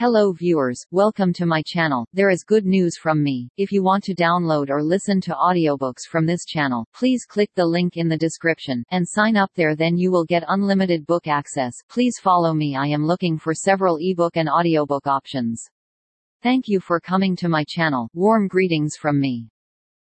Hello viewers, welcome to my channel. There is good news from me. If you want to download or listen to audiobooks from this channel, please click the link in the description and sign up there then you will get unlimited book access. Please follow me. I am looking for several ebook and audiobook options. Thank you for coming to my channel. Warm greetings from me.